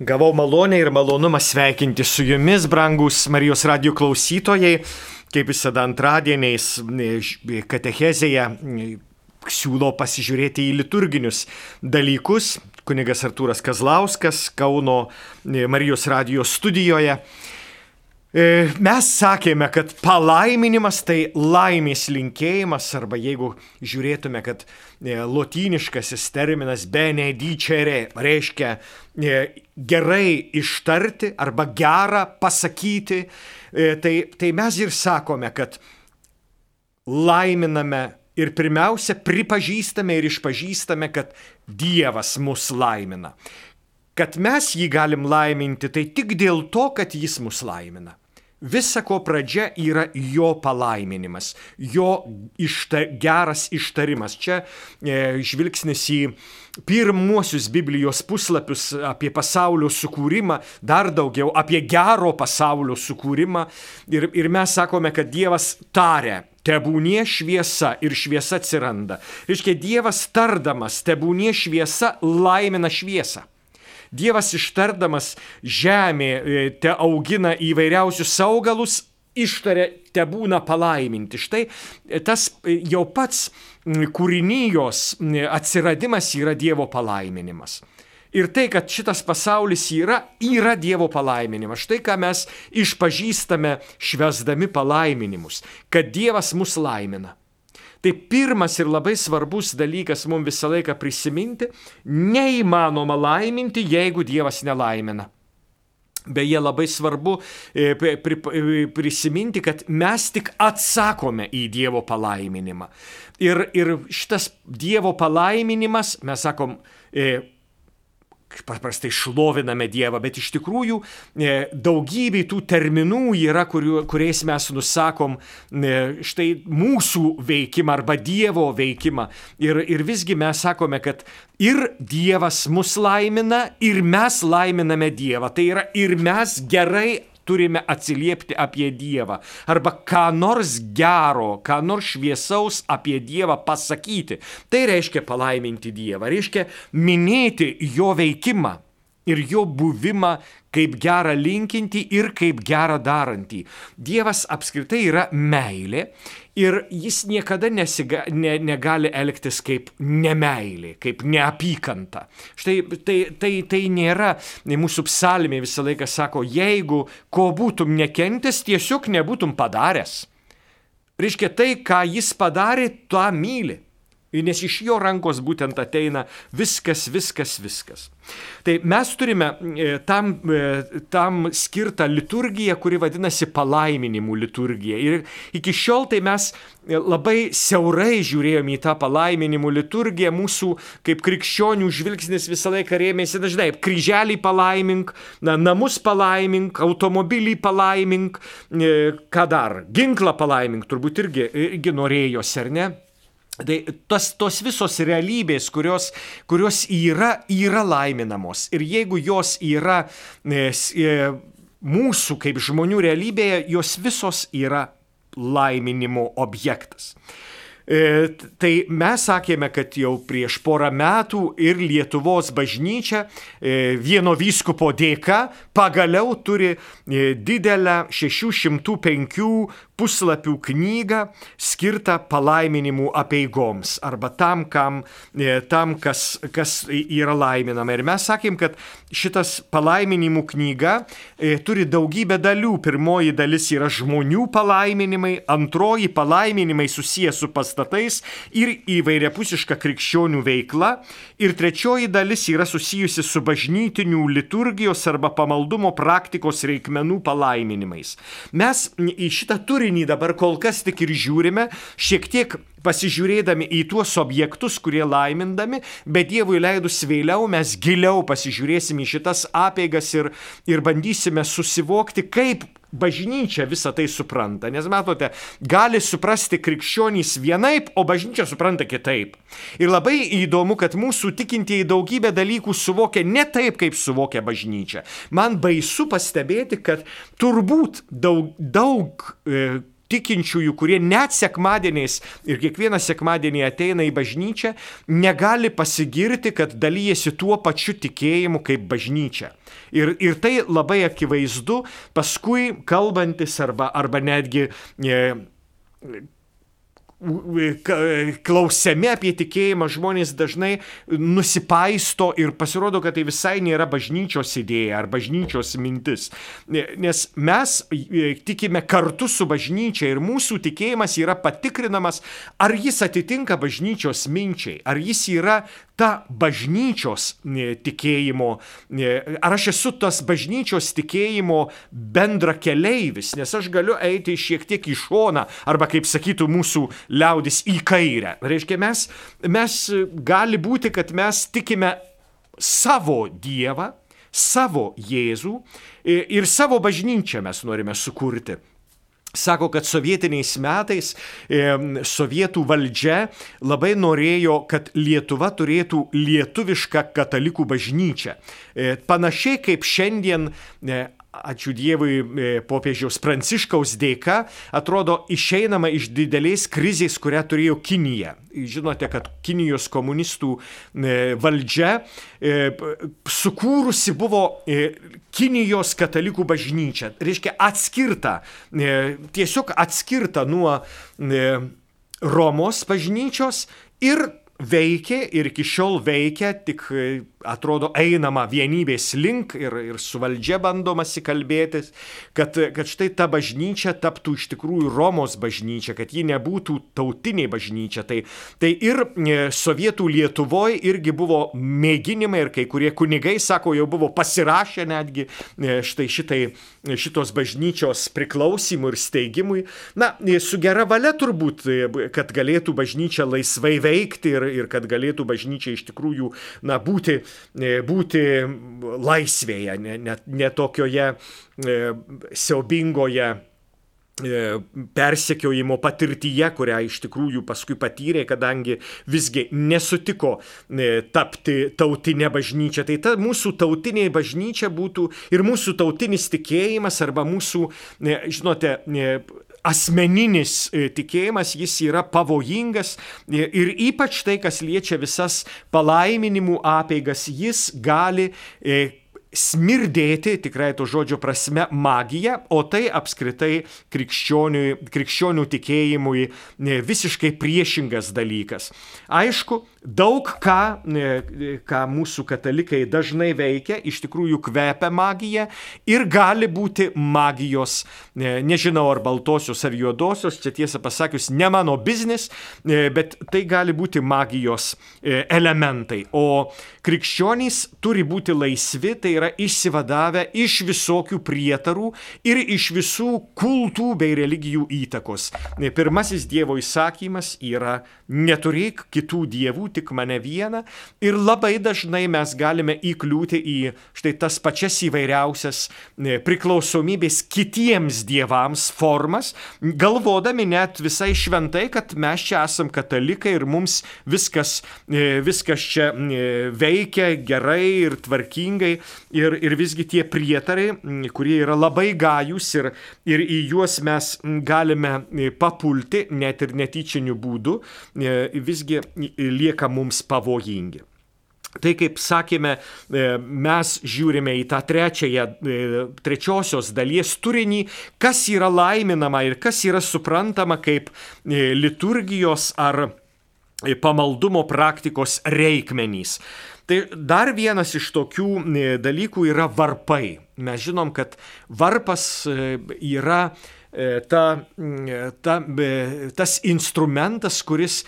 Gavau malonę ir malonumą sveikinti su jumis, brangus Marijos radio klausytojai, kaip visada antradieniais e, katechezėje e, siūlo pasižiūrėti į liturginius dalykus. Kunigas Artūras Kazlauskas Kauno e, Marijos radio studijoje. E, mes sakėme, kad palaiminimas tai laimės linkėjimas, arba jeigu žiūrėtume, kad e, lotyniškasis terminas benedicere reiškia e, gerai ištarti arba gerą pasakyti, tai, tai mes ir sakome, kad laiminame ir pirmiausia pripažįstame ir išpažįstame, kad Dievas mus laimina. Kad mes jį galim laiminti, tai tik dėl to, kad jis mus laimina. Visa ko pradžia yra jo palaiminimas, jo išta, geras ištarimas. Čia e, žvilgsnis į pirmuosius Biblijos puslapius apie pasaulio sukūrimą, dar daugiau apie gero pasaulio sukūrimą. Ir, ir mes sakome, kad Dievas tarė, tebūnie šviesa ir šviesa atsiranda. Reiškia, Dievas tardamas, tebūnie šviesa laimina šviesą. Dievas ištardamas žemė e, te augina įvairiausius augalus, ištarė, te būna palaiminti. Štai e, tas e, jau pats kūrinijos atsiradimas yra Dievo palaiminimas. Ir tai, kad šitas pasaulis yra, yra Dievo palaiminimas. Štai ką mes išpažįstame švesdami palaiminimus, kad Dievas mus laimina. Tai pirmas ir labai svarbus dalykas mums visą laiką prisiminti, neįmanoma laiminti, jeigu Dievas nelaimina. Beje, labai svarbu e, e, prisiminti, kad mes tik atsakome į Dievo palaiminimą. Ir, ir šitas Dievo palaiminimas, mes sakom, e, paprastai šloviname Dievą, bet iš tikrųjų e, daugybė tų terminų yra, kuriu, kuriais mes nusakom e, štai mūsų veikimą arba Dievo veikimą. Ir, ir visgi mes sakome, kad ir Dievas mus laimina, ir mes laiminame Dievą. Tai yra ir mes gerai turime atsiliepti apie Dievą arba ką nors gero, ką nors šviesaus apie Dievą pasakyti. Tai reiškia palaiminti Dievą, reiškia minėti jo veikimą ir jo buvimą kaip gerą linkinti ir kaip gerą darantį. Dievas apskritai yra meilė ir jis niekada nesiga, ne, negali elgtis kaip nemailė, kaip neapykanta. Štai tai, tai, tai nėra, mūsų psalmė visą laiką sako, jeigu ko būtum nekentęs, tiesiog nebūtum padaręs. Reiškia, tai, ką jis padarė, tą myli. Nes iš jo rankos būtent ateina viskas, viskas, viskas. Tai mes turime e, tam, e, tam skirtą liturgiją, kuri vadinasi palaiminimų liturgija. Ir iki šiol tai mes e, labai siaurai žiūrėjome į tą palaiminimų liturgiją. Mūsų kaip krikščionių žvilgsnis visą laiką rėmėsi dažnai. Kryželį palaimink, na, namus palaimink, automobilį palaimink, ką dar, ginklą palaimink, turbūt irgi, irgi norėjosi, ar ne? Tai tos, tos visos realybės, kurios, kurios yra, yra laiminamos. Ir jeigu jos yra e, e, mūsų kaip žmonių realybėje, jos visos yra laiminimo objektas. E, tai mes sakėme, kad jau prieš porą metų ir Lietuvos bažnyčia e, vieno vyskupo dėka pagaliau turi e, didelę 605 puslapių knygą skirtą palaiminimų apieigoms arba tam, kam, tam kas, kas yra laiminama. Ir mes sakėm, kad šitas palaiminimų knyga turi daugybę dalių. Pirmoji dalis yra žmonių palaiminimai, antroji palaiminimai susijęs su pastatais ir įvairiapusiška krikščionių veikla. Ir trečioji dalis yra susijusi su bažnytinių liturgijos arba pamaldumo praktikos reikmenų palaiminimais. Mes į šitą turinį dabar kol kas tik ir žiūrime, šiek tiek pasižiūrėdami į tuos objektus, kurie laimindami, bet Dievui leidus vėliau mes giliau pasižiūrėsime į šitas apėgas ir, ir bandysime susivokti, kaip bažnyčia visą tai supranta. Nes matote, gali suprasti krikščionys vienaip, o bažnyčia supranta kitaip. Ir labai įdomu, kad mūsų tikintieji daugybę dalykų suvokia ne taip, kaip suvokia bažnyčia. Man baisu pastebėti, kad turbūt daug, daug e, tikinčiųjų, kurie net sekmadieniais ir kiekvieną sekmadienį ateina į bažnyčią, negali pasigirti, kad dalyjasi tuo pačiu tikėjimu kaip bažnyčia. Ir, ir tai labai akivaizdu, paskui kalbantis arba, arba netgi e, klausiami apie tikėjimą žmonės dažnai nusipaisto ir pasirodo, kad tai visai nėra bažnyčios idėja ar bažnyčios mintis. Nes mes e, tikime kartu su bažnyčia ir mūsų tikėjimas yra patikrinamas, ar jis atitinka bažnyčios minčiai, ar jis yra ta bažnyčios e, tikėjimo, e, ar aš esu tas bažnyčios tikėjimo bendra keleivis, nes aš galiu eiti šiek tiek į šoną, arba kaip sakytų mūsų liaudis į kairę. Reiškia, mes, mes gali būti, kad mes tikime savo Dievą, savo Jėzų ir savo bažnyčią mes norime sukurti. Sako, kad sovietiniais metais e, sovietų valdžia labai norėjo, kad Lietuva turėtų lietuvišką katalikų bažnyčią. E, panašiai kaip šiandien e, ačiū Dievui, e, popiežiaus Pranciškaus dėka, atrodo išeinama iš didelės krizės, kurią turėjo Kinija. Žinote, kad Kinijos komunistų e, valdžia e, sukūrusi buvo Kinijos katalikų bažnyčia. Reiškia atskirta, tiesiog atskirta nuo Romos bažnyčios ir veikė ir iki šiol veikia, tik atrodo einama vienybės link ir, ir su valdžia bandomasi kalbėtis, kad, kad štai ta bažnyčia taptų iš tikrųjų Romos bažnyčia, kad ji nebūtų tautinė bažnyčia. Tai, tai ir e, sovietų Lietuvoje irgi buvo mėginimai ir kai kurie kunigai, sako, jau buvo pasirašę netgi e, štai šitai, šitos bažnyčios priklausimui ir steigimui. Na, e, su gera valia turbūt, kad galėtų bažnyčia laisvai veikti ir, ir kad galėtų bažnyčia iš tikrųjų na, būti būti laisvėje, ne, ne, ne tokioje e, siaubingoje e, persekiojimo patirtyje, kurią iš tikrųjų paskui patyrė, kadangi visgi nesutiko tapti tautinė bažnyčia. Tai ta mūsų tautinė bažnyčia būtų ir mūsų tautinis tikėjimas arba mūsų, žinote, asmeninis e, tikėjimas, jis yra pavojingas e, ir ypač tai, kas liečia visas palaiminimų apeigas, jis gali e, smirdėti, tikrai to žodžio prasme, magija, o tai apskritai krikščionių, tikėjimui visiškai priešingas dalykas. Aišku, daug ką, ką mūsų katalikai dažnai veikia, iš tikrųjų kvepia magija ir gali būti magijos, nežinau ar baltosios ar juodosios, čia tiesą pasakius, ne mano biznis, bet tai gali būti magijos elementai. O krikščionys turi būti laisvi, tai yra išsivadavę iš visokių prietarų ir iš visų kultų bei religijų įtakos. Pirmasis Dievo įsakymas yra neturėk kitų dievų, tik mane vieną. Ir labai dažnai mes galime įkliūti į štai tas pačias įvairiausias priklausomybės kitiems dievams formas, galvodami net visai šventai, kad mes čia esam katalikai ir mums viskas, viskas čia veikia gerai ir tvarkingai. Ir, ir visgi tie prietarai, kurie yra labai gajus ir, ir į juos mes galime papulti net ir netyčiniu būdu, visgi lieka mums pavojingi. Tai kaip sakėme, mes žiūrime į tą trečiąją, trečiosios dalies turinį, kas yra laiminama ir kas yra suprantama kaip liturgijos ar pamaldumo praktikos reikmenys. Tai dar vienas iš tokių e, dalykų yra varpai. Mes žinom, kad varpas e, yra e, ta, ta, tas instrumentas, kuris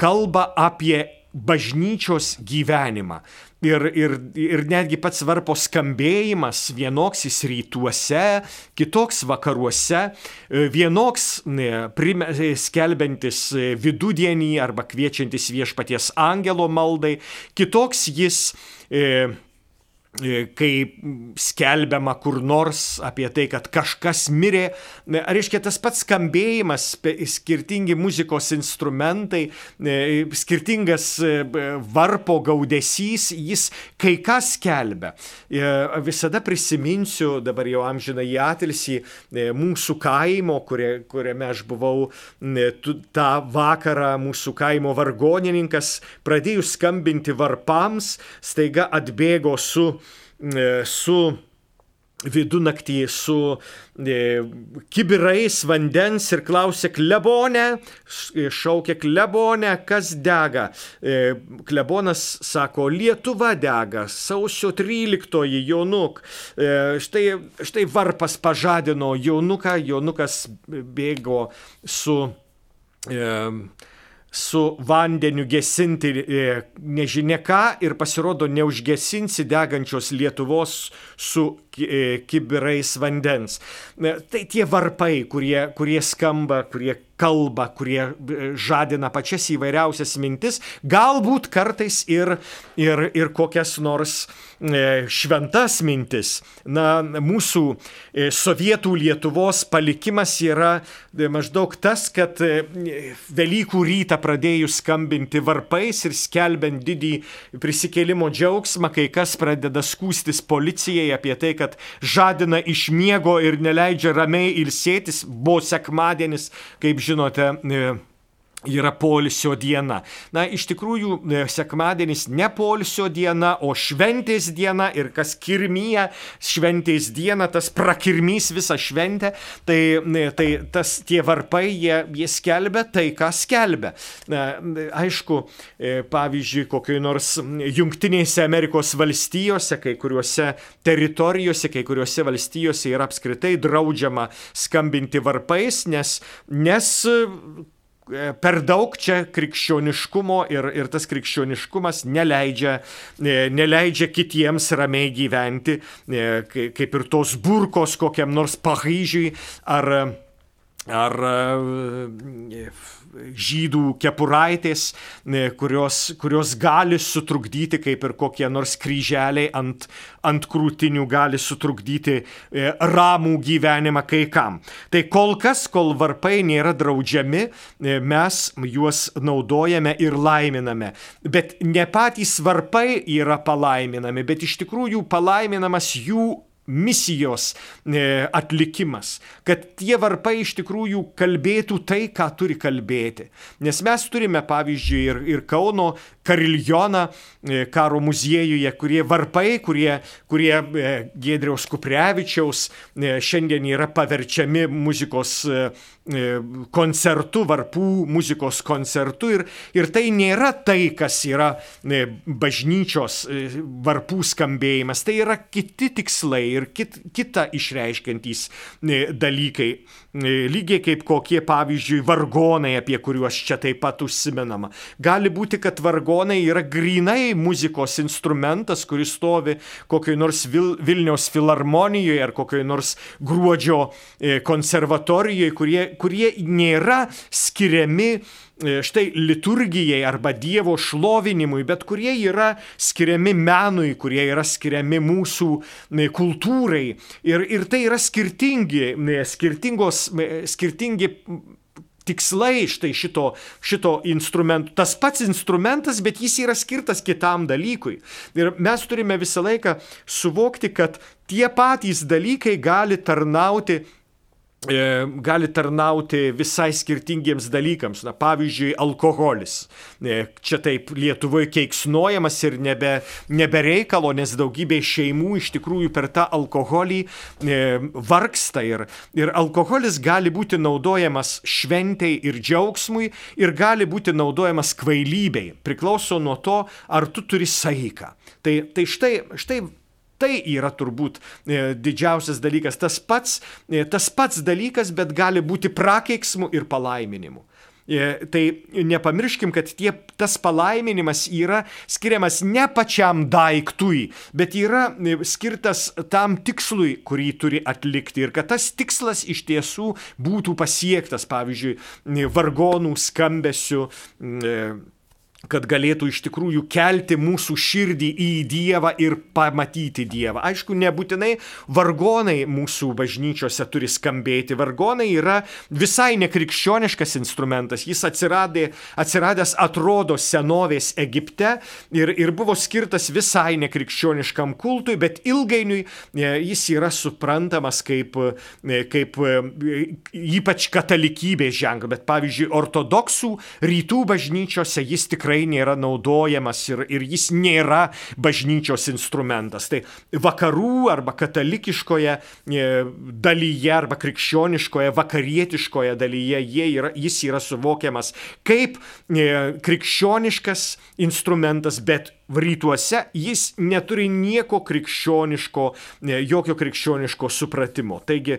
kalba apie bažnyčios gyvenimą. Ir, ir, ir netgi pats varpo skambėjimas vienoks jis rytuose, kitoks vakaruose, e, vienoks prime, skelbiantis vidudienį arba kviečiantis viešpaties angelo maldai, kitoks jis e, E, kai skelbiama kur nors apie tai, kad kažkas mirė, e, reiškia tas pats skambėjimas, skirtingi muzikos instrumentai, e, skirtingas varpo gaudesys, jis kai ką skelbia. Visada prisiminsiu, dabar jau amžiną į atilsį, mūsų kaimo, kurie, kuriame aš buvau tą vakarą, mūsų kaimo vargonininkas, pradėjus skambinti varpams, staiga atbėgo su E, su vidunaktį su e, kibirais vandens ir klausė klebonę, e, šaukė klebonę, kas dega. E, klebonas sako, Lietuva dega, sausio 13 jaunuk. E, štai, štai varpas pažadino jaunuką, jaunukas bėgo su e, su vandeniu gesinti e, nežinia ką ir pasirodo neužgesinsi degančios Lietuvos su e, kibirais vandens. E, tai tie varpai, kurie, kurie skamba, kurie kalba, kurie žadina pačias įvairiausias mintis, galbūt kartais ir, ir, ir kokias nors šventas mintis. Na, mūsų sovietų Lietuvos palikimas yra maždaug tas, kad Velykų rytą pradėjus skambinti varpais ir skelbiant didį prisikėlimo džiaugsmą, kai kas pradeda skūstis policijai apie tai, kad žadina iš miego ir neleidžia ramiai ilsėtis, buvo sekmadienis, kaip žinote, yra polisio diena. Na, iš tikrųjų, e, sekmadienis ne polisio diena, o šventės diena ir kas kirmyje šventės diena, tas prakirmys visą šventę, tai, e, tai tas tie varpai, jie, jie skelbia tai, ką skelbia. Aišku, e, pavyzdžiui, kokioj nors Junktinėse Amerikos valstijose, kai kuriuose teritorijose, kai kuriuose valstijose yra apskritai draudžiama skambinti varpais, nes, nes per daug čia krikščioniškumo ir, ir tas krikščioniškumas neleidžia, e, neleidžia kitiems ramiai gyventi, e, kaip ir tos burkos kokiam nors Paryžiui ar, ar žydų kepuraitės, e, kurios, kurios gali sutrukdyti, kaip ir kokie nors kryželiai ant, ant krūtinių gali sutrukdyti e, ramų gyvenimą kai kam. Tai kol kas, kol varpai nėra draudžiami, e, mes juos naudojame ir laiminame. Bet ne patys varpai yra palaiminami, bet iš tikrųjų palaiminamas jų misijos e, atlikimas, kad tie varpai iš tikrųjų kalbėtų tai, ką turi kalbėti. Nes mes turime, pavyzdžiui, ir, ir Kauno kariljoną e, karo muziejuje, kurie varpai, kurie, kurie e, Gėdriaus Kuprevičiaus šiandien yra paverčiami muzikos koncertu, varpų muzikos koncertu. Ir, ir tai nėra tai, kas yra bažnyčios varpų skambėjimas, tai yra kiti tikslai ir kit, kitą išreiškiantys e, dalykai. E, lygiai kaip kokie, pavyzdžiui, vargonai, apie kuriuos čia taip pat užsimenama. Gali būti, kad vargonai yra grinai muzikos instrumentas, kuris stovi kokioj nors Vil Vilniaus filharmonijoje ar kokioj nors gruodžio e, konservatorijoje, kurie, kurie nėra skiriami E, štai liturgijai arba Dievo šlovinimui, bet kurie yra skiriami menui, kurie yra skiriami mūsų e, kultūrai. Ir, ir tai yra skirtingi, skirtingos, skirtingi tikslai štai šito, šito instrumento. Tas pats instrumentas, bet jis yra skirtas kitam dalykui. Ir mes turime visą laiką suvokti, kad tie patys dalykai gali tarnauti gali tarnauti visai skirtingiems dalykams. Na, pavyzdžiui, alkoholis. E, čia taip Lietuvoje keiksnojamas ir nebe, nebe reikalo, nes daugybė šeimų iš tikrųjų per tą alkoholį e, vargsta. Ir, ir alkoholis gali būti naudojamas šventei ir džiaugsmui ir gali būti naudojamas kvailybei. Priklauso nuo to, ar tu turi saiką. Tai, tai štai, štai Tai yra turbūt e, didžiausias dalykas. Tas pats, e, tas pats dalykas, bet gali būti prakeiksmu ir palaiminimu. E, tai nepamirškim, kad tie, tas palaiminimas yra skiriamas ne pačiam daiktui, bet yra skirtas tam tikslui, kurį turi atlikti. Ir kad tas tikslas iš tiesų būtų pasiektas, pavyzdžiui, vargonų skambesiu kad galėtų iš tikrųjų kelti mūsų širdį į Dievą ir pamatyti Dievą. Aišku, nebūtinai vargonai mūsų bažnyčiose turi skambėti. Vargonai yra visai nekrikščioniškas instrumentas. Jis atsiradė, atsiradęs atrodo senovės Egipte ir, ir buvo skirtas visai nekrikščioniškam kultui, bet ilgainiui e, jis yra suprantamas kaip, e, kaip e, ypač katalikybės ženklas. Bet pavyzdžiui, ortodoksų rytų bažnyčiose jis tikrai tikrai nėra naudojamas ir, ir jis nėra bažnyčios instrumentas. Tai vakarų arba katalikiškoje e, dalyje arba krikščioniškoje, vakarietiškoje dalyje yra, jis yra suvokiamas kaip e, krikščioniškas instrumentas, bet rytuose jis neturi nieko krikščioniško, e, jokio krikščioniško supratimo. Taigi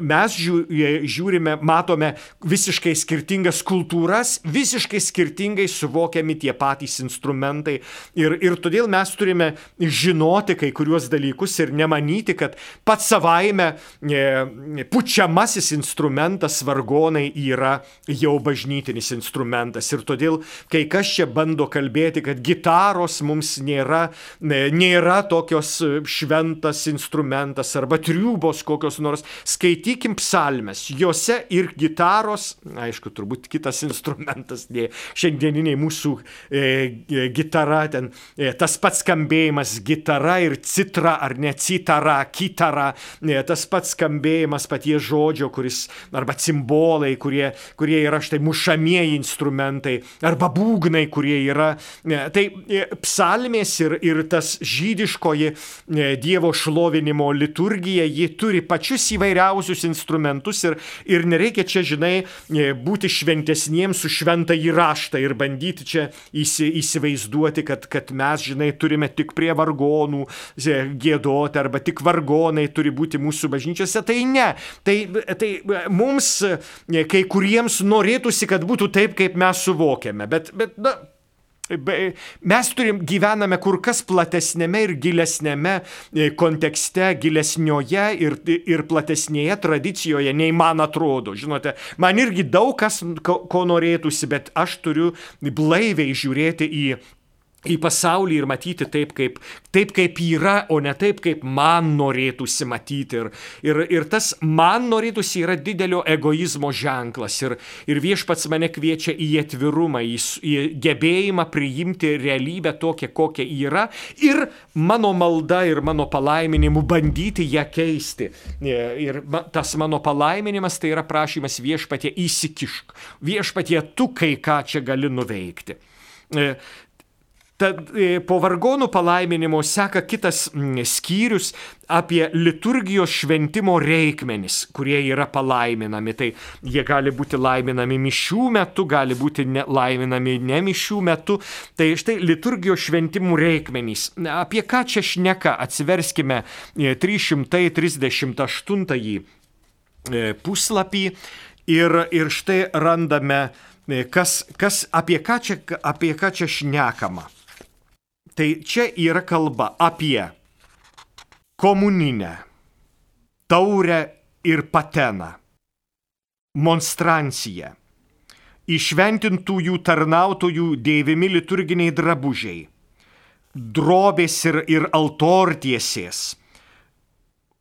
mes žiūrime, matome visiškai skirtingas kultūras, visiškai skirtingai suvokiame naudojami tie patys instrumentai. Ir, ir todėl mes turime žinoti kai kuriuos dalykus ir nemanyti, kad pats savaime e, pučiamasis instrumentas vargonai yra jau bažnytinis instrumentas. Ir todėl, kai kas čia bando kalbėti, kad gitaros mums nėra, e, nėra tokios šventas instrumentas arba triubos kokios nors, skaitykim psalmes, juose ir gitaros, aišku, turbūt kitas instrumentas, ne šiandieniniai mūsų E, e, gitara, ten e, tas pats skambėjimas gitara ir citra ar ne citara, kitara, tas pats skambėjimas paties žodžio, kuris arba simbolai, kurie, kurie yra štai mušamieji instrumentai, arba būgnai, kurie yra. Tai psalmės ir, ir tas žydiškoji Dievo šlovinimo liturgija, ji turi pačius įvairiausius instrumentus ir, ir nereikia čia, žinai, būti šventesniems už šventą įraštą ir bandyti čia įsi, įsivaizduoti, kad, kad mes, žinai, turime tik prie vargonų gėdoti arba tik vargonai turi būti mūsų bažnyčiose. Tai ne. Tai, tai mums kai kuriems norėtųsi, kad būtų taip, kaip mes suvokiame. Bet, bet na, Mes turim, gyvename kur kas platesnėme ir gilesnėme e, kontekste, gilesnioje ir, ir platesnėje tradicijoje, nei man atrodo. Žinote, man irgi daug kas ko, ko norėtųsi, bet aš turiu blaiviai žiūrėti į į pasaulį ir matyti taip kaip, taip, kaip yra, o ne taip, kaip man norėtųsi matyti. Ir, ir, ir tas man norėtųsi yra didelio egoizmo ženklas. Ir, ir viešpats mane kviečia į atvirumą, į, į gebėjimą priimti realybę tokią, kokia yra. Ir mano malda ir mano palaiminimu bandyti ją keisti. Ir tas mano palaiminimas tai yra prašymas viešpatie įsikišk. Viešpatie tu kai ką čia gali nuveikti. Tad e, po vargonų palaiminimo seka kitas skyrius apie liturgijos šventimo reikmenis, kurie yra palaiminami. Tai jie gali būti laiminami mišių metu, gali būti ne, laiminami ne mišių metu. Tai štai liturgijos šventimų reikmenys. Apie ką čia šneka? Atsiverskime 338 e, e, puslapį ir, ir štai randame, kas, kas, apie, ką čia, apie ką čia šnekama. Tai čia yra kalba apie komuninę, taurę ir pateną, monstranciją, išventintųjų tarnautojų dėvimi liturginiai drabužiai, drobės ir, ir altortiesės,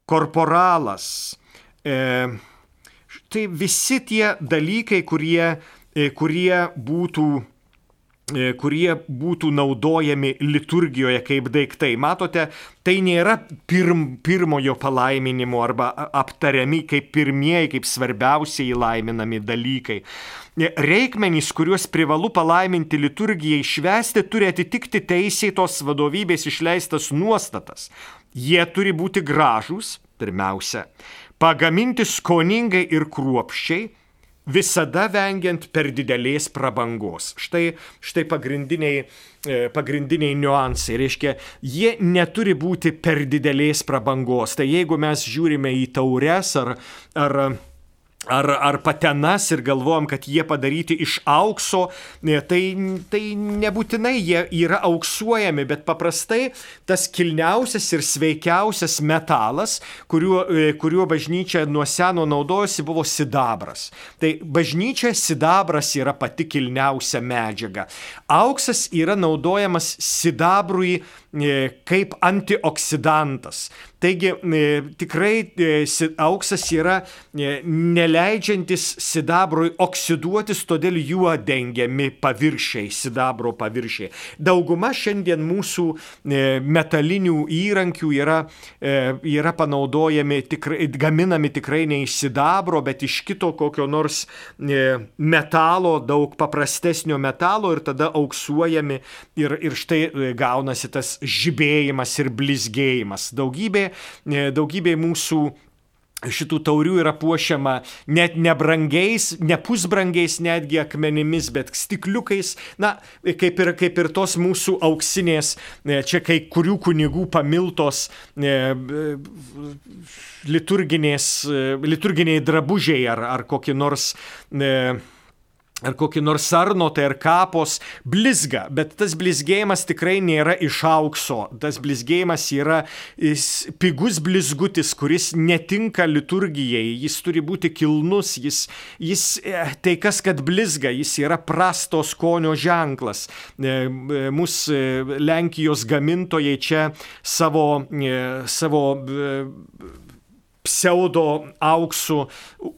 korporalas. E, tai visi tie dalykai, kurie, e, kurie būtų kurie būtų naudojami liturgijoje kaip daiktai. Matote, tai nėra pirm, pirmojo palaiminimo arba aptariami kaip pirmieji, kaip svarbiausiai laiminami dalykai. E, reikmenys, kuriuos privalu palaiminti liturgijai švesti, turi atitikti teisėtos vadovybės išleistas nuostatas. Jie turi būti gražūs, pirmiausia, pagaminti skoningai ir kruopščiai, visada vengiant per didelės prabangos. Štai, štai pagrindiniai, e, pagrindiniai niuansai. Reiškia, jie neturi būti per didelės prabangos. Tai jeigu mes žiūrime į taures ar, ar ar, ar patenas ir galvojam, kad jie padaryti iš aukso, e, tai, tai nebūtinai jie yra auksuojami, bet paprastai tas kilniausias ir sveikiausias metalas, kuriuo, e, kuriuo bažnyčia nuo seno naudojosi, buvo sidabras. Tai bažnyčia sidabras yra pati kilniausia medžiaga. Auksas yra naudojamas sidabrui E, kaip antioksidantas. Taigi tikrai auksas yra neleidžiantis sidabrui oksiduotis, todėl juo dengiami paviršiai, sidabro paviršiai. Dauguma šiandien mūsų metalinių įrankių yra, yra panaudojami, tikrai, gaminami tikrai ne iš sidabro, bet iš kito kokio nors metalo, daug paprastesnio metalo ir tada auksuojami ir, ir štai gaunasi tas žibėjimas ir blizgėjimas. Daugybė, e, daugybė mūsų šitų taurių yra puošiama net nebrangiais, ne pusbrangiais netgi akmenimis, bet stikliukais, na, kaip ir, kaip ir tos mūsų auksinės, e, čia kai kurių kunigų pamiltos e, liturginės, liturginiai drabužiai ar, ar kokie nors e, ar kokį nors sarnotą ar kapos blizga, bet tas blizgėjimas tikrai nėra iš aukso. Tas blizgėjimas yra pigus blizgutis, kuris netinka liturgijai, jis turi būti kilnus, jis, jis e, tai kas, kad blizga, jis yra prasto skonio ženklas. E, e, mūsų Lenkijos gamintojai čia savo, savo pseudo auksų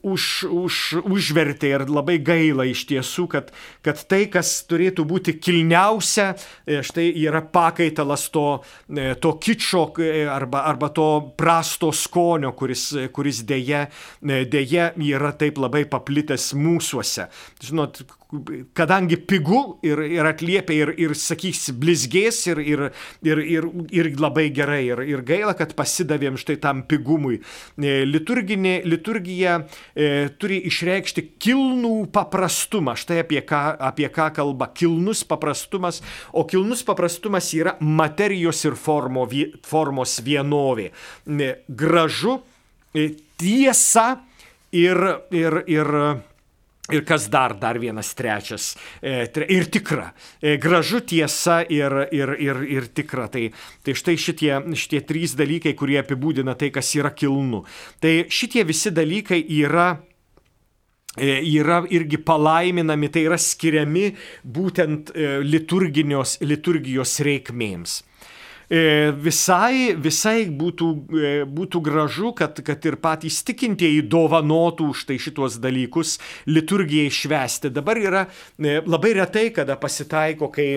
už, už, užvertė ir labai gaila iš tiesų, kad, kad tai, kas turėtų būti kilniausia, e, štai yra pakaitalas to, e, to kičio e, arba, arba to prasto skonio, kuris, kuris dėje, dėje yra taip labai paplitęs mūsųse. Žinot, kadangi pigu ir, ir atliepia ir, ir sakys, blizgės ir, ir, ir, ir, ir labai gerai. Ir, ir gaila, kad pasidavėm štai tam pigumui. E, liturginė, liturgija e, turi išreikšti kilnų paprastumą. Štai apie ką, apie ką kalba. Kilnus paprastumas. O kilnus paprastumas yra materijos ir formo, formos vienovė. E, gražu, e, tiesa ir, ir, ir Ir kas dar, dar vienas trečias. E, ir tikra. E, gražu tiesa ir, ir, ir, ir tikra. Tai, tai štai šitie, šitie trys dalykai, kurie apibūdina tai, kas yra kilnu. Tai šitie visi dalykai yra e, yra irgi palaiminami, tai yra skiriami būtent liturgijos reikmėms. E, visai, visai būtų, e, būtų gražu, kad, kad ir patys tikintieji dovanotų štai šitos dalykus liturgijai švesti. Dabar yra e, labai retai, kada pasitaiko, kai,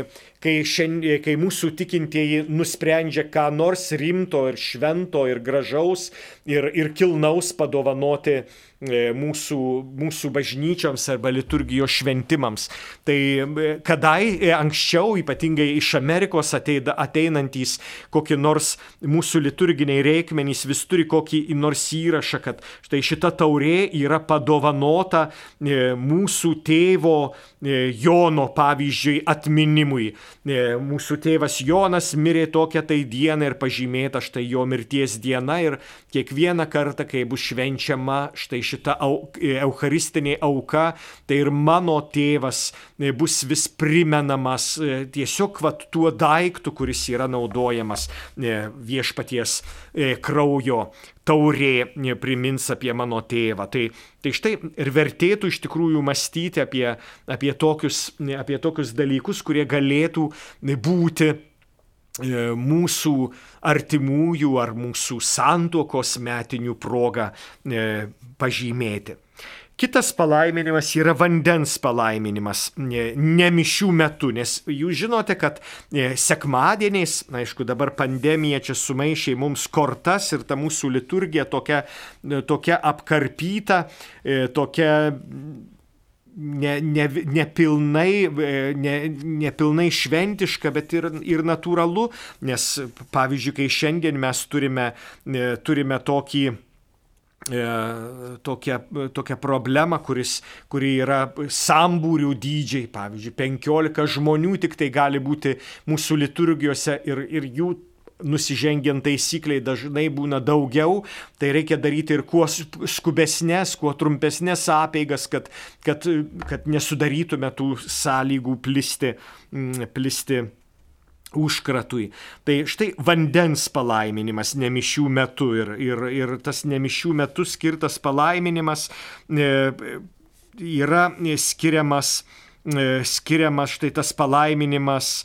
kai, šiandien, kai mūsų tikintieji nusprendžia ką nors rimto ir švento ir gražaus ir, ir kilnaus padovanoti E, mūsų, mūsų bažnyčioms arba liturgijos šventimams. Tai e, kadai e, anksčiau, ypatingai iš Amerikos ateida, ateinantys kokie nors mūsų liturginiai reikmenys vis turi kokį nors įrašą, kad štai šita taurė yra padovanota mūsų tėvo Jono, pavyzdžiui, atminimui. Mūsų tėvas Jonas mirė tokią tai dieną ir pažymėta štai jo mirties diena ir kiekvieną kartą, kai bus švenčiama štai šita šita eucharistinė auka, tai ir mano tėvas e, bus vis primenamas e, tiesiog vat, tuo daiktu, kuris yra naudojamas e, viešpaties kraujo taurė primins apie mano tėvą. Tai, tai štai ir vertėtų iš tikrųjų mąstyti apie, apie, tokius, apie tokius dalykus, kurie galėtų būti E, mūsų artimųjų ar mūsų santuokos metinių progą e, pažymėti. Kitas palaiminimas yra vandens palaiminimas, ne mišių metu, nes jūs žinote, kad e, sekmadieniais, na, aišku, dabar pandemija čia sumaišė mums kortas ir ta mūsų liturgija tokia, tokia apkarpyta, tokia ne, ne, nepilnai, e, ne, nepilnai šventiška, bet ir, ir natūralu, nes pavyzdžiui, kai šiandien mes turime, e, turime tokį e, tokią, tokią problemą, kuris, kuri yra sambūrių dydžiai, pavyzdžiui, 15 žmonių tik tai gali būti mūsų liturgijose ir, ir jų nusižengiant taisykliai dažnai būna daugiau, tai reikia daryti ir kuo skubesnės, kuo trumpesnės apeigas, kad, kad, kad nesudarytume tų sąlygų plisti, plisti užkratui. Tai štai vandens palaiminimas nemišių metu ir, ir, ir tas nemišių metu skirtas palaiminimas e, yra skiriamas, e, skiriamas štai tas palaiminimas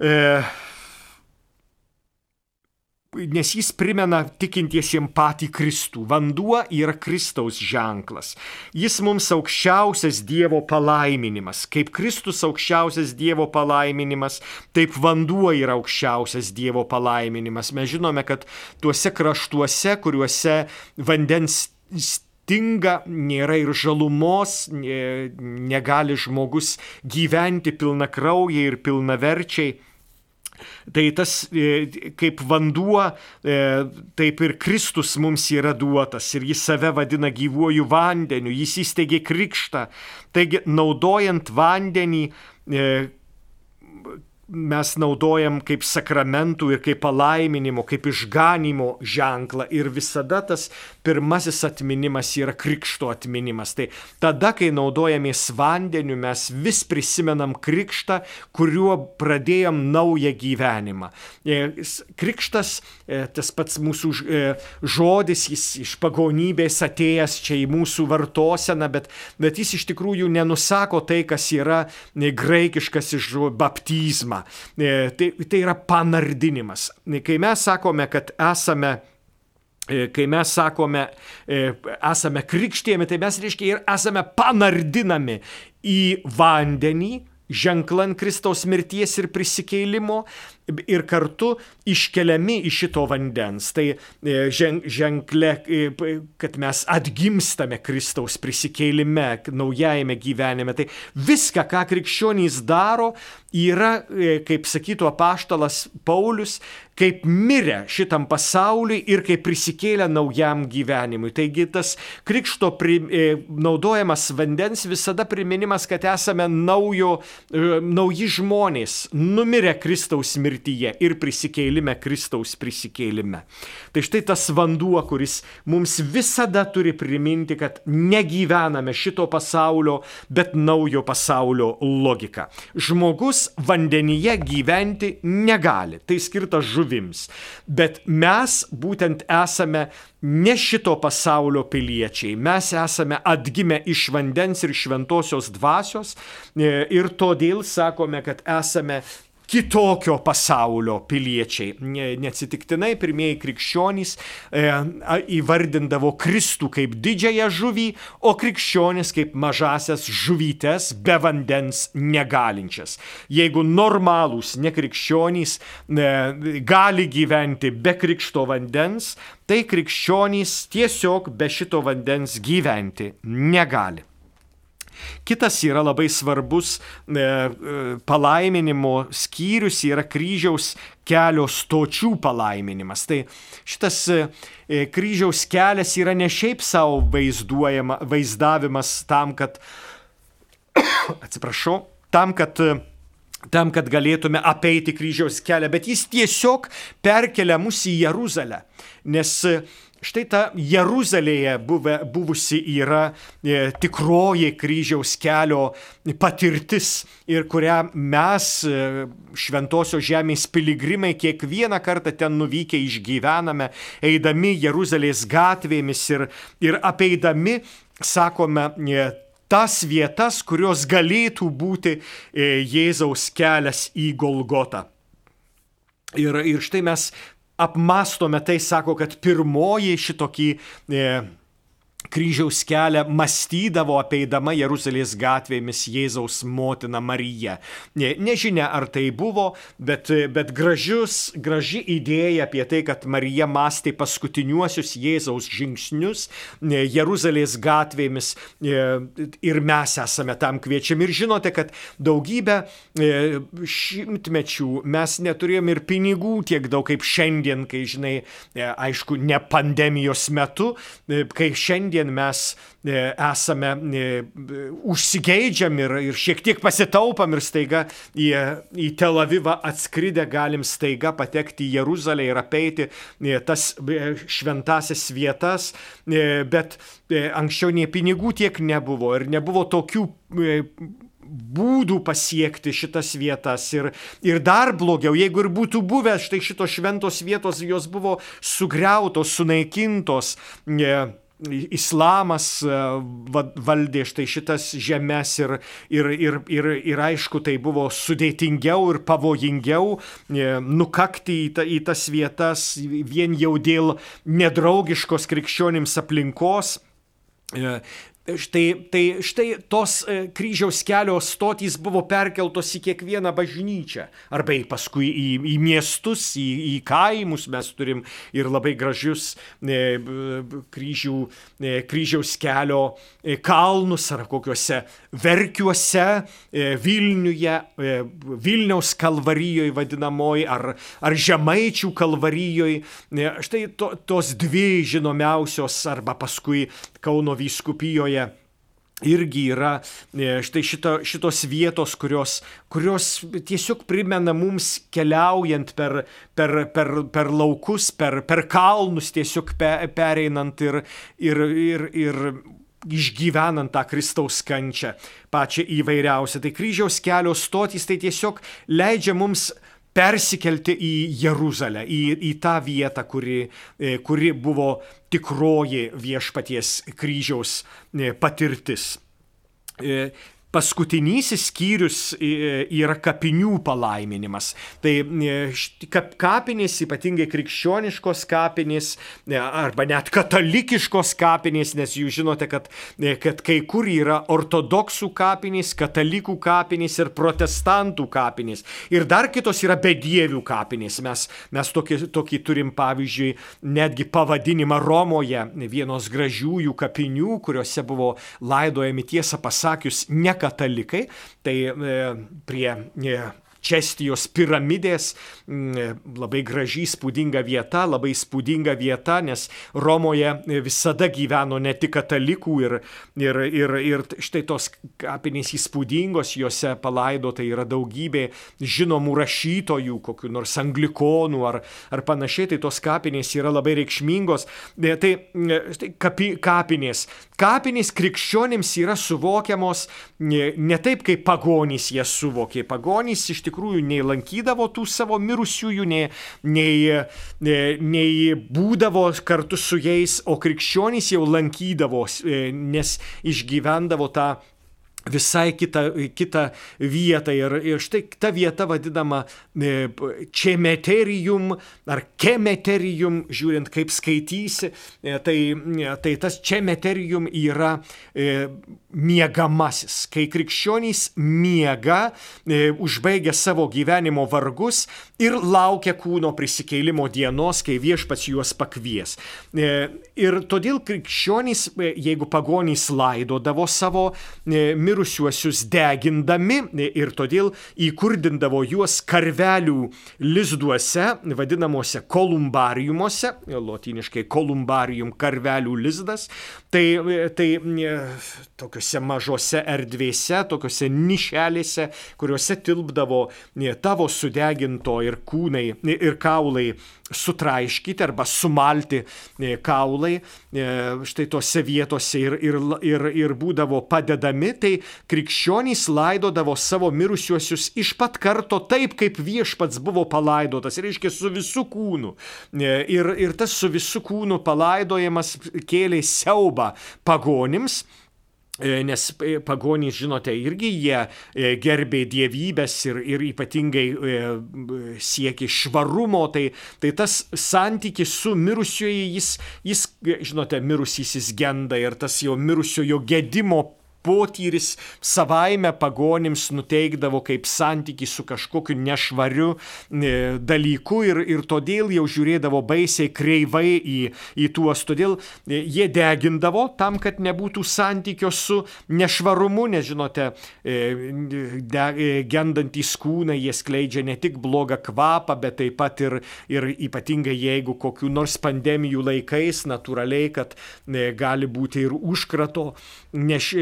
e, nes jis primena tikintiesiems patį Kristų. Vanduo yra Kristaus ženklas. Jis mums aukščiausias Dievo palaiminimas. Kaip Kristus aukščiausias Dievo palaiminimas, taip vanduo yra aukščiausias Dievo palaiminimas. Mes žinome, kad tuose kraštuose, kuriuose vandens stinga, nėra ir žalumos, negali žmogus gyventi pilna kraujai ir pilna verčiai Tai tas e, kaip vanduo, e, taip ir Kristus mums yra duotas ir jis save vadina gyvuoju vandeniu, jis įsteigė krikštą. Taigi, naudojant vandenį, e, mes naudojam kaip sakramentų ir kaip palaiminimo, kaip išganimo ženklą ir visada tas pirmasis atminimas yra krikšto atminimas. Tai tada, kai naudojamės vandeniu, mes vis prisimenam krikštą, kuriuo pradėjom naują gyvenimą. E, krikštas, e, tas pats mūsų e, žodis, jis iš pagonybės atėjęs čia į mūsų vartoseną, bet, bet jis iš tikrųjų nenusako tai, kas yra graikiškas iš baptizmą. Tai, tai yra panardinimas. Kai mes sakome, kad esame E, kai mes sakome, e, esame krikštėjami, tai mes reiškia ir esame panardinami į vandenį, ženklant Kristaus mirties ir prisikeilimo ir kartu iškeliami iš šito vandens. Tai e, ženklė, e, kad mes atgimstame Kristaus prisikeilime, naujajame gyvenime. Tai viską, ką krikščionys daro, yra, e, kaip sakytų apaštalas Paulius, kaip mirę šitam pasauliui ir kaip prisikėlę naujam gyvenimui. Taigi tas krikšto pri, naudojamas vandens visada priminimas, kad esame naujo, nauji žmonės, numirę Kristaus mirties mirtyje ir prisikeilime Kristaus prisikeilime. Tai štai tas vanduo, kuris mums visada turi priminti, kad negyvename šito pasaulio, bet naujo pasaulio logika. Žmogus vandenyje gyventi negali, tai skirta žuvims. Bet mes būtent esame ne šito pasaulio piliečiai. Mes esame atgimę iš vandens ir šventosios dvasios e, ir todėl sakome, kad esame kitokio pasaulio piliečiai. Neatsitiktinai pirmieji krikščionys e, įvardindavo Kristų kaip didžiąją žuvį, o krikščionis kaip mažasias žuvytes be vandens negalinčias. Jeigu normalūs nekrikščionys e, gali gyventi be krikšto vandens, tai krikščionys tiesiog be šito vandens gyventi negali. Kitas yra labai svarbus e, e, palaiminimo skyrius yra kryžiaus kelio stočių palaiminimas. Tai šitas e, kryžiaus kelias yra ne šiaip savo vaizdavimas tam, kad, atsiprašau, tam, kad tam, kad galėtume apeiti kryžiaus kelią, bet jis tiesiog perkelia mus į Jeruzalę. Nes Štai ta Jeruzalėje buvę, buvusi yra e, tikroji kryžiaus kelio patirtis ir kurią mes, e, šventosios žemės piligrimai, kiekvieną kartą ten nuvykę išgyvename, eidami Jeruzalės gatvėmis ir, ir apeidami, sakome, e, tas vietas, kurios galėtų būti e, Jėzaus kelias į Golgotą. Ir, ir štai mes apmastome tai, sako, kad pirmoji šitokį e, kryžiaus kelią mąstydavo apeidama Jeruzalės gatvėmis Jėzaus motina Marija. Ne, nežinia, ar tai buvo, bet, bet gražius, graži idėja apie tai, kad Marija mąstė paskutiniuosius Jėzaus žingsnius Jeruzalės gatvėmis ir mes esame tam kviečiami. Ir žinote, kad daugybę šimtmečių mes neturėjom ir pinigų tiek daug kaip šiandien, kai, žinai, aišku, ne pandemijos metu, kai šiandien šiandien mes esame užsigeidžiam ir, ir šiek tiek pasitaupam ir staiga į, į Tel Avivą atskridę galim staiga patekti į Jeruzalę ir apeiti tas šventasias vietas, bet anksčiau nie pinigų tiek nebuvo ir nebuvo tokių būdų pasiekti šitas vietas. Ir, ir dar blogiau, jeigu ir būtų buvę štai šitos šventos vietos, jos buvo sugriautos, sunaikintos. E, Islamas e, valdė štai šitas žemės ir, ir, ir, ir, ir aišku, tai buvo sudėtingiau ir pavojingiau e, nukakti į, ta, į tas vietas vien jau dėl nedraugiškos krikščionims aplinkos. Štai, tai štai tos e, kryžiaus kelio stotys buvo perkeltos į kiekvieną bažnyčią. Arba paskui į, į miestus, į, į kaimus mes turim ir labai gražius e, kryžių, e, kryžiaus kelio e, kalnus ar kokiuose verkiuose, e, Vilniuje, e, Vilniaus kalvarijoje vadinamoji, ar, ar Žemaičių kalvarijoje. E, štai to, tos dvi žinomiausios arba paskui Kauno vyskupijoje irgi yra e, štai šito, šitos vietos, kurios, kurios tiesiog primena mums keliaujant per, per, per, per laukus, per, per kalnus, tiesiog pe, pereinant ir, ir, ir, ir išgyvenant tą Kristaus kančią, pačią įvairiausią. Tai kryžiaus kelio stotys tai tiesiog leidžia mums persikelti į Jeruzalę, į, į tą vietą, kuri, e, kuri buvo tikroji viešpaties kryžiaus e, patirtis. E, paskutinysis skyrius yra kapinių palaiminimas. Tai e, kapinės, ypatingai krikščioniškos kapinės e, arba net katalikiškos kapinės, nes jūs žinote, kad, e, kad kai kur yra ortodoksų kapinės, katalikų kapinės ir protestantų kapinės. Ir dar kitos yra bedievių kapinės. Mes, mes tokį, tokį turim, pavyzdžiui, netgi pavadinimą Romoje, vienos gražiųjų kapinių, kuriuose buvo laidojami tiesą pasakius ne katalikai, tai e, prie e, Čestijos piramidės, mm, labai graži, spūdinga vieta, labai spūdinga vieta, nes Romoje visada gyveno ne tik katalikų ir, ir, ir, ir štai tos kapinės įspūdingos, juose palaidota yra daugybė žinomų rašytojų, kokiu nors anglikonų ar, ar panašiai, tai tos kapinės yra labai reikšmingos. E, tai štai kapi, kapinės. Kapinės krikščionims yra suvokiamos ne, ne taip, kaip pagonys jas suvokė. Pagonys iš tikrųjų nei lankydavo tų savo mirusiųjų, nei, nei, nei būdavo kartu su jais, o krikščionys jau lankydavo, e, nes išgyvendavo tą visai kitą, kitą vietą. Ir, ir štai ta vieta vadinama e, čemeterijum ar kemeterijum, žiūrint kaip skaitysi. E, tai, tai tas čemeterijum yra e, miegamasis. Kai krikščionys miega, e, užbaigia savo gyvenimo vargus ir laukia kūno prisikeilimo dienos, kai viešpats juos pakvies. E, ir todėl krikščionys, e, jeigu pagonys laidodavo savo e, mirusiuosius degindami ir todėl įkurdindavo juos karvelių lizduose, vadinamuose kolumbariumuose, lotyniškai kolumbarium karvelių lizdas, tai, tai tokiuose mažose erdvėse, tokiuose nišelėse, kuriuose tilpdavo tavo sudeginto ir kūnai, ir kaulai sutraiškyti arba sumalti kaulai štai tose vietose ir, ir, ir, ir būdavo padedami, tai krikščionys laidodavo savo mirusiuosius iš pat karto taip, kaip viešpats buvo palaidotas, reiškia su visų kūnu. E, ir, ir tas su visų kūnu palaidojimas kėlė siaubą pagonims. E, nes pagonys, žinote, irgi jie gerbė dievybės ir, ir ypatingai siekė švarumo, tai, tai tas santykis su mirusioji, jis, jis, žinote, mirusysis genda ir tas jo mirusiojo gedimo potyris savaime pagonims nuteikdavo kaip santyki su kažkokiu nešvariu e, dalyku ir, ir todėl jau žiūrėdavo baisiai kreivai į, į tuos. Todėl e, jie degindavo tam, kad nebūtų santykio su nešvarumu, nes žinote, gendantys kūnai jie skleidžia ne tik blogą kvapą, bet taip pat ir, ir ypatingai jeigu kokiu nors pandemijų laikais, natūraliai, kad gali būti ir užkrato neš,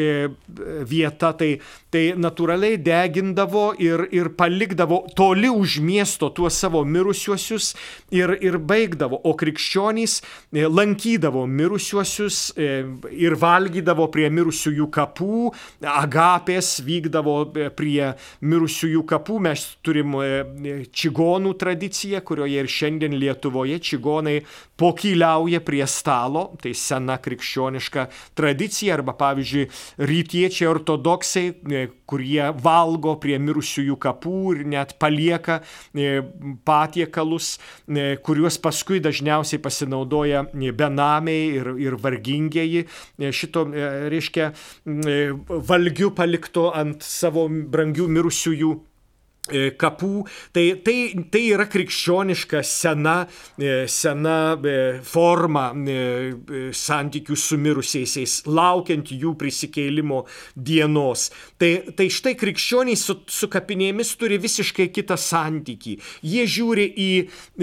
vieta, tai, tai natūraliai degindavo ir, ir palikdavo toli už miesto tuos savo mirusiuosius ir, ir baigdavo. O krikščionys e, lankydavo mirusiuosius e, ir valgydavo prie mirusiųjų kapų, agapės vykdavo e, prie mirusiųjų kapų. Mes turim čigonų tradiciją, kurioje ir šiandien Lietuvoje čigonai pokyliauja prie stalo, tai sena krikščioniška tradicija, arba pavyzdžiui, rytiečiai ortodoksai, e, kurie valgo prie mirusiųjų kapų ir net palieka e, patiekalus, e, kuriuos paskui dažniausiai pasinaudoja benamiai ir, ir vargingieji. Šito, reiškia, valgiu palikto ant savo brangių mirusiųjų kapų. Tai, tai, tai yra krikščioniška sena, e, sena e, forma santykių su mirusiaisiais, laukiant jų prisikeilimo dienos. Tai, tai štai krikščioniai su, su kapinėmis turi visiškai kitą santykį. Jie žiūri į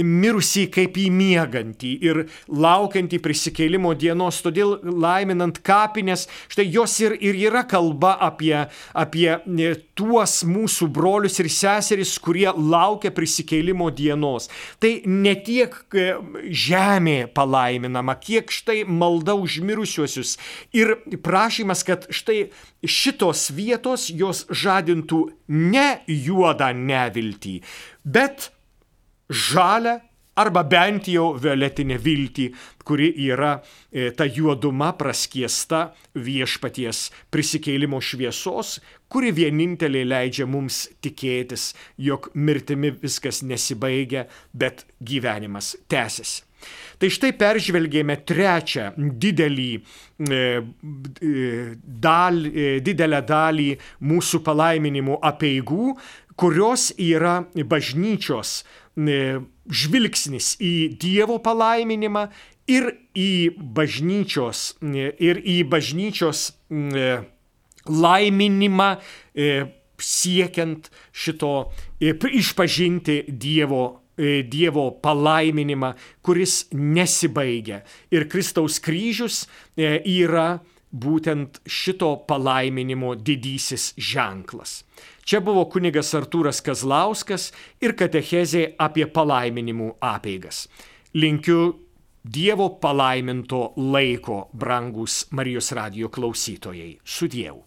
mirusį kaip į miegantį ir laukiantį prisikeilimo dienos. Todėl laiminant kapinės, štai jos ir, ir yra kalba apie, apie tuos mūsų brolius ir seserys seserys, kurie laukia prisikeilimo dienos. Tai ne tiek e, žemė palaiminama, kiek štai malda užmirusiuosius ir prašymas, kad štai šitos vietos jos žadintų ne juodą neviltį, bet žalę arba bent jau violetinę viltį, kuri yra e, ta juoduma praskiesta viešpaties prisikeilimo šviesos, kuri vienintelė leidžia mums tikėtis, jog mirtimi viskas nesibaigia, bet gyvenimas tęsiasi. Tai štai peržvelgėme trečią didelį, e, e, dal, didelę dalį mūsų palaiminimų apieigų, kurios yra bažnyčios žvilgsnis į Dievo palaiminimą ir į bažnyčios, ir į bažnyčios laiminimą siekiant šito išpažinti Dievo Dievo palaiminimą, kuris nesibaigia. Ir Kristaus kryžius yra būtent šito palaiminimo didysis ženklas. Čia buvo kunigas Artūras Kazlauskas ir katechezė apie palaiminimų apeigas. Linkiu Dievo palaiminto laiko, brangus Marijos radio klausytojai. Su Dievu.